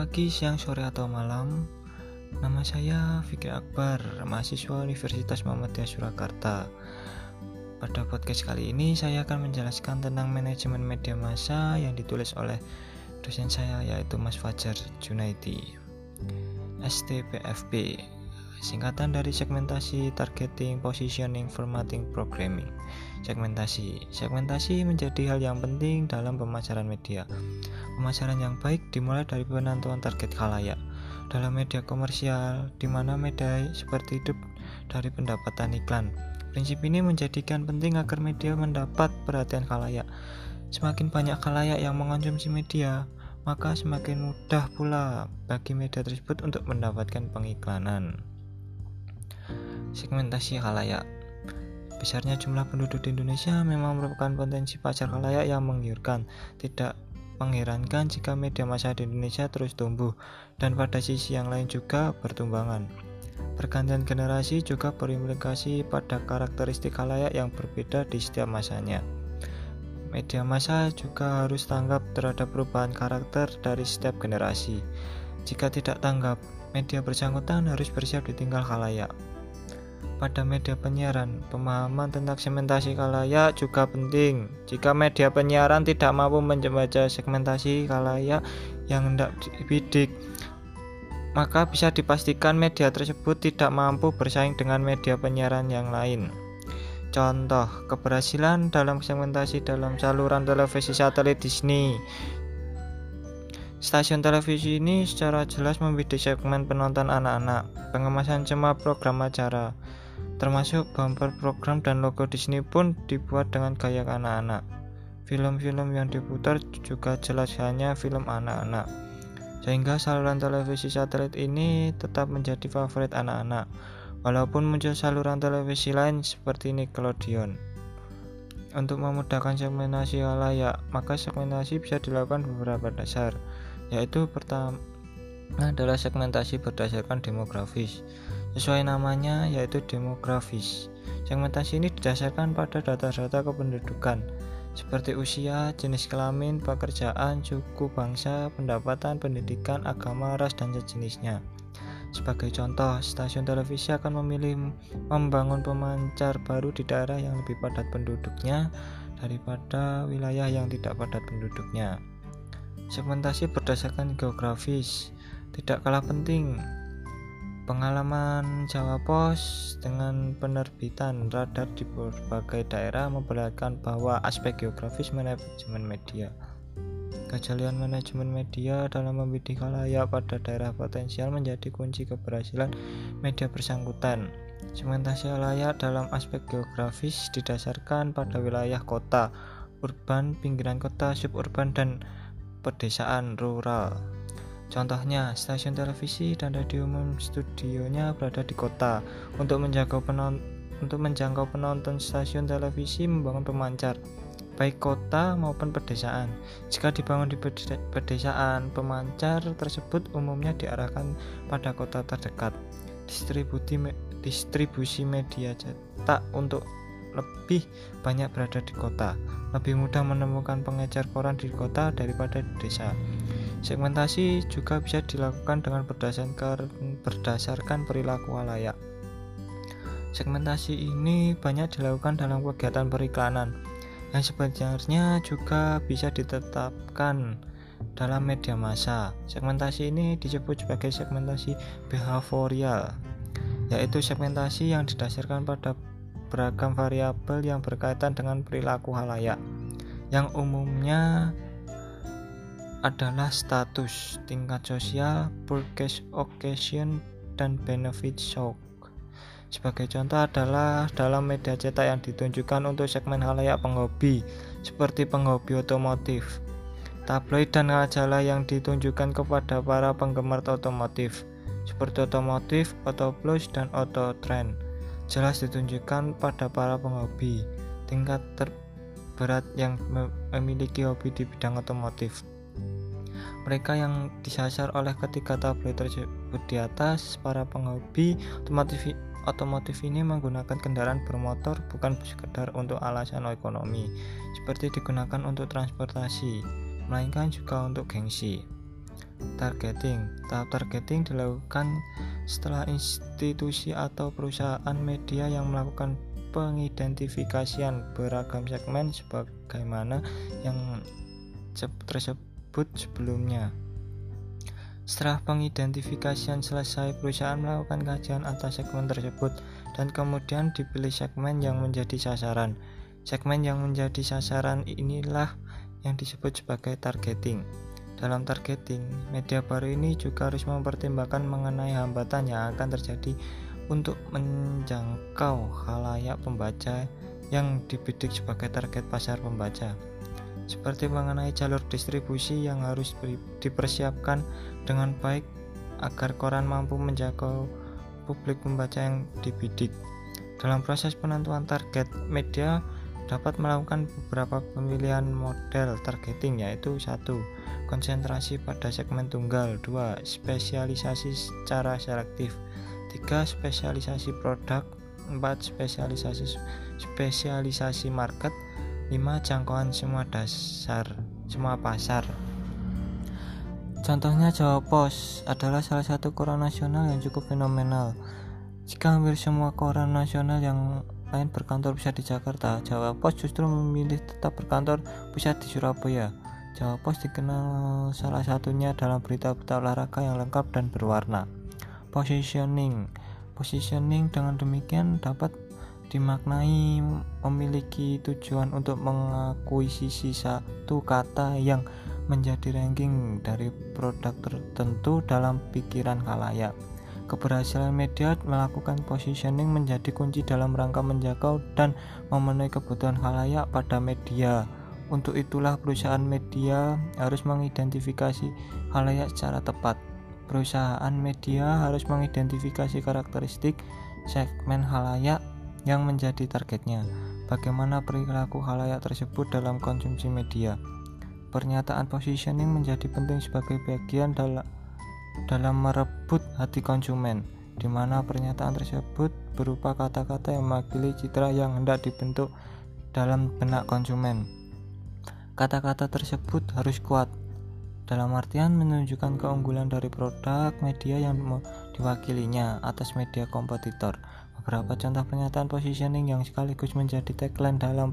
pagi, siang, sore, atau malam. Nama saya Fikri Akbar, mahasiswa Universitas Muhammadiyah Surakarta. Pada podcast kali ini saya akan menjelaskan tentang manajemen media massa yang ditulis oleh dosen saya yaitu Mas Fajar Junaidi. STPFP singkatan dari segmentasi, targeting, positioning, formatting, programming. Segmentasi. Segmentasi menjadi hal yang penting dalam pemasaran media. Pemasaran yang baik dimulai dari penentuan target khalayak. Dalam media komersial, di mana media seperti hidup dari pendapatan iklan. Prinsip ini menjadikan penting agar media mendapat perhatian khalayak. Semakin banyak khalayak yang mengonsumsi media, maka semakin mudah pula bagi media tersebut untuk mendapatkan pengiklanan. Segmentasi khalayak Besarnya jumlah penduduk di Indonesia memang merupakan potensi pasar khalayak yang menggiurkan. Tidak mengherankan jika media massa di Indonesia terus tumbuh dan pada sisi yang lain juga bertumbangan. Pergantian generasi juga berimplikasi pada karakteristik khalayak yang berbeda di setiap masanya. Media massa juga harus tanggap terhadap perubahan karakter dari setiap generasi. Jika tidak tanggap, media bersangkutan harus bersiap ditinggal khalayak pada media penyiaran. Pemahaman tentang segmentasi kalayak juga penting. Jika media penyiaran tidak mampu membaca segmentasi kalayak yang hendak dibidik, maka bisa dipastikan media tersebut tidak mampu bersaing dengan media penyiaran yang lain. Contoh, keberhasilan dalam segmentasi dalam saluran televisi satelit Disney. Stasiun televisi ini secara jelas membidik segmen penonton anak-anak, pengemasan cema program acara, Termasuk bumper program dan logo Disney pun dibuat dengan gaya anak-anak. Film-film yang diputar juga jelas hanya film anak-anak. Sehingga saluran televisi satelit ini tetap menjadi favorit anak-anak, walaupun muncul saluran televisi lain seperti Nickelodeon. Untuk memudahkan segmentasi layak, maka segmentasi bisa dilakukan beberapa dasar, yaitu pertama adalah segmentasi berdasarkan demografis sesuai namanya yaitu demografis. Segmentasi ini didasarkan pada data-data kependudukan seperti usia, jenis kelamin, pekerjaan, suku, bangsa, pendapatan, pendidikan, agama, ras, dan sejenisnya. Sebagai contoh, stasiun televisi akan memilih membangun pemancar baru di daerah yang lebih padat penduduknya daripada wilayah yang tidak padat penduduknya. Segmentasi berdasarkan geografis tidak kalah penting Pengalaman Jawa Pos dengan penerbitan radar di berbagai daerah memperlihatkan bahwa aspek geografis manajemen media. Kejelian manajemen media dalam membidik khalayak pada daerah potensial menjadi kunci keberhasilan media bersangkutan. Segmentasi layak dalam aspek geografis didasarkan pada wilayah kota, urban, pinggiran kota, suburban, dan pedesaan rural. Contohnya, stasiun televisi dan radio umum studionya berada di kota. Untuk menjangkau penonton, untuk menjangkau penonton stasiun televisi membangun pemancar, baik kota maupun pedesaan. Jika dibangun di pedesaan, pemancar tersebut umumnya diarahkan pada kota terdekat. Distribusi, distribusi media cetak untuk lebih banyak berada di kota. Lebih mudah menemukan pengecar koran di kota daripada di desa. Segmentasi juga bisa dilakukan dengan berdasarkan, berdasarkan perilaku layak. Segmentasi ini banyak dilakukan dalam kegiatan periklanan yang sebenarnya juga bisa ditetapkan dalam media massa. Segmentasi ini disebut sebagai segmentasi behavioral, yaitu segmentasi yang didasarkan pada beragam variabel yang berkaitan dengan perilaku halayak, yang umumnya adalah status, tingkat sosial, purchase occasion, dan benefit shock. Sebagai contoh adalah dalam media cetak yang ditunjukkan untuk segmen halayak penghobi, seperti penghobi otomotif, tabloid dan majalah yang ditunjukkan kepada para penggemar otomotif, seperti otomotif, plus, dan trend. Jelas ditunjukkan pada para penghobi, tingkat terberat yang memiliki hobi di bidang otomotif. Mereka yang disasar oleh ketiga tablet tersebut di atas, para penghobi otomotif, otomotif ini menggunakan kendaraan bermotor bukan sekedar untuk alasan ekonomi, seperti digunakan untuk transportasi, melainkan juga untuk gengsi. Targeting. Tahap targeting dilakukan setelah institusi atau perusahaan media yang melakukan pengidentifikasian beragam segmen sebagaimana yang tersebut sebelumnya. Setelah pengidentifikasian selesai, perusahaan melakukan kajian atas segmen tersebut dan kemudian dipilih segmen yang menjadi sasaran. Segmen yang menjadi sasaran inilah yang disebut sebagai targeting. Dalam targeting, media baru ini juga harus mempertimbangkan mengenai hambatan yang akan terjadi untuk menjangkau halayak pembaca yang dibidik sebagai target pasar pembaca seperti mengenai jalur distribusi yang harus dipersiapkan dengan baik agar koran mampu menjangkau publik pembaca yang dibidik. Dalam proses penentuan target, media dapat melakukan beberapa pemilihan model targeting yaitu satu konsentrasi pada segmen tunggal, dua spesialisasi secara selektif, tiga spesialisasi produk, empat spesialisasi spesialisasi market, 5. Jangkauan semua dasar semua pasar Contohnya Jawa Pos adalah salah satu koran nasional yang cukup fenomenal. Jika hampir semua koran nasional yang lain berkantor pusat di Jakarta, Jawa Pos justru memilih tetap berkantor pusat di Surabaya. Jawa Pos dikenal salah satunya dalam berita-berita olahraga yang lengkap dan berwarna. Positioning Positioning dengan demikian dapat dimaknai memiliki tujuan untuk mengakuisisi satu kata yang menjadi ranking dari produk tertentu dalam pikiran khalayak. Keberhasilan media melakukan positioning menjadi kunci dalam rangka menjangkau dan memenuhi kebutuhan khalayak pada media. Untuk itulah perusahaan media harus mengidentifikasi khalayak secara tepat. Perusahaan media harus mengidentifikasi karakteristik segmen khalayak yang menjadi targetnya. Bagaimana perilaku halayak tersebut dalam konsumsi media? Pernyataan positioning menjadi penting sebagai bagian dalam dalam merebut hati konsumen, di mana pernyataan tersebut berupa kata-kata yang mewakili citra yang hendak dibentuk dalam benak konsumen. Kata-kata tersebut harus kuat, dalam artian menunjukkan keunggulan dari produk media yang diwakilinya atas media kompetitor. Beberapa contoh pernyataan positioning yang sekaligus menjadi tagline dalam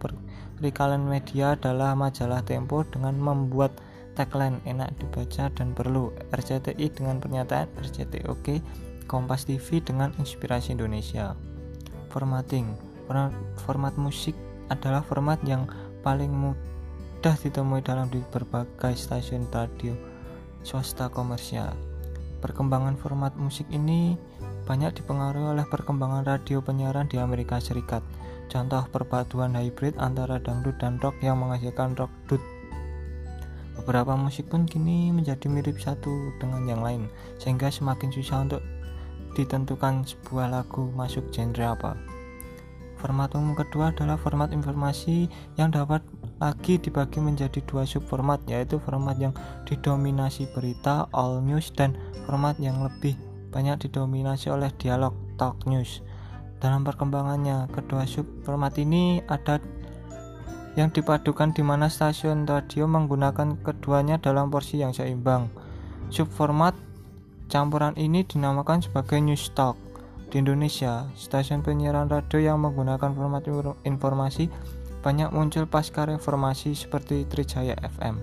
perikalan media adalah majalah Tempo dengan membuat tagline enak dibaca dan perlu, RCTI dengan pernyataan RCTI oke, Kompas TV dengan inspirasi Indonesia. Formatting Format musik adalah format yang paling mudah ditemui dalam di berbagai stasiun radio swasta komersial. Perkembangan format musik ini banyak dipengaruhi oleh perkembangan radio penyiaran di Amerika Serikat. Contoh perpaduan hybrid antara dangdut dan rock yang menghasilkan rock dut. Beberapa musik pun kini menjadi mirip satu dengan yang lain, sehingga semakin susah untuk ditentukan sebuah lagu masuk genre apa. Format umum kedua adalah format informasi yang dapat lagi dibagi menjadi dua subformat, yaitu format yang didominasi berita, all news, dan format yang lebih banyak didominasi oleh dialog talk news. Dalam perkembangannya, kedua subformat ini ada yang dipadukan di mana stasiun radio menggunakan keduanya dalam porsi yang seimbang. Subformat campuran ini dinamakan sebagai news talk. Di Indonesia, stasiun penyiaran radio yang menggunakan format informasi banyak muncul pasca reformasi seperti Trijaya FM.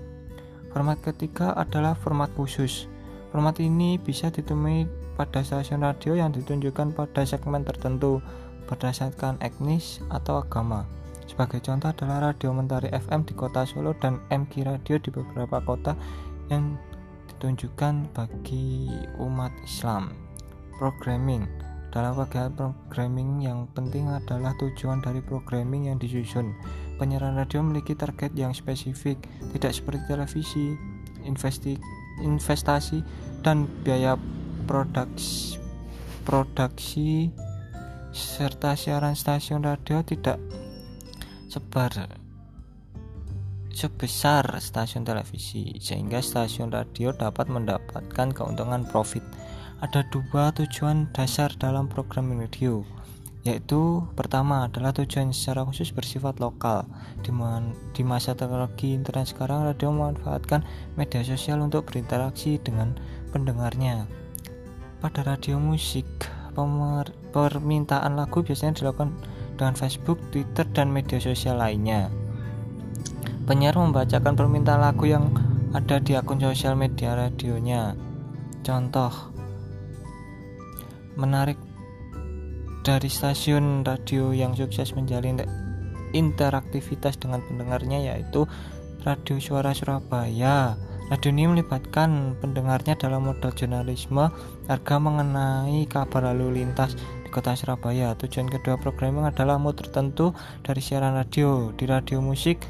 Format ketiga adalah format khusus. Format ini bisa ditemui pada stasiun radio yang ditunjukkan pada segmen tertentu berdasarkan etnis atau agama. Sebagai contoh adalah Radio Mentari FM di kota Solo dan MG Radio di beberapa kota yang ditunjukkan bagi umat Islam. Programming dalam bagian programming yang penting adalah tujuan dari programming yang disusun. Penyiaran radio memiliki target yang spesifik, tidak seperti televisi, investi, investasi, dan biaya produksi, produksi serta siaran stasiun radio tidak sebar sebesar stasiun televisi sehingga stasiun radio dapat mendapatkan keuntungan profit ada dua tujuan dasar dalam program radio yaitu pertama adalah tujuan secara khusus bersifat lokal. Di, di masa teknologi internet sekarang radio memanfaatkan media sosial untuk berinteraksi dengan pendengarnya. Pada radio musik permintaan lagu biasanya dilakukan dengan Facebook, Twitter, dan media sosial lainnya. Penyiar membacakan permintaan lagu yang ada di akun sosial media radionya. Contoh menarik dari stasiun radio yang sukses menjalin interaktivitas dengan pendengarnya yaitu Radio Suara Surabaya. Radio ini melibatkan pendengarnya dalam model jurnalisme harga mengenai kabar lalu lintas di kota Surabaya. Tujuan kedua programming adalah mood tertentu dari siaran radio. Di radio musik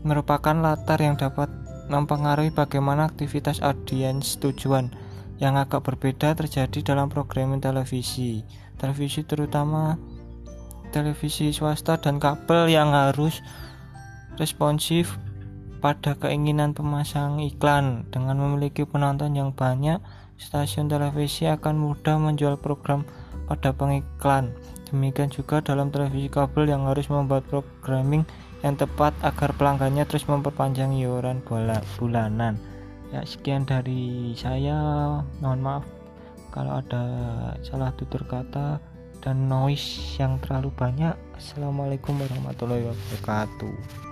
merupakan latar yang dapat mempengaruhi bagaimana aktivitas audiens tujuan yang agak berbeda terjadi dalam programming televisi. Televisi terutama televisi swasta dan kabel yang harus responsif pada keinginan pemasang iklan. Dengan memiliki penonton yang banyak stasiun televisi akan mudah menjual program pada pengiklan. Demikian juga dalam televisi kabel yang harus membuat programming yang tepat agar pelanggannya terus memperpanjang iuran bulanan ya sekian dari saya. Mohon maaf kalau ada salah tutur kata dan noise yang terlalu banyak. Assalamualaikum warahmatullahi wabarakatuh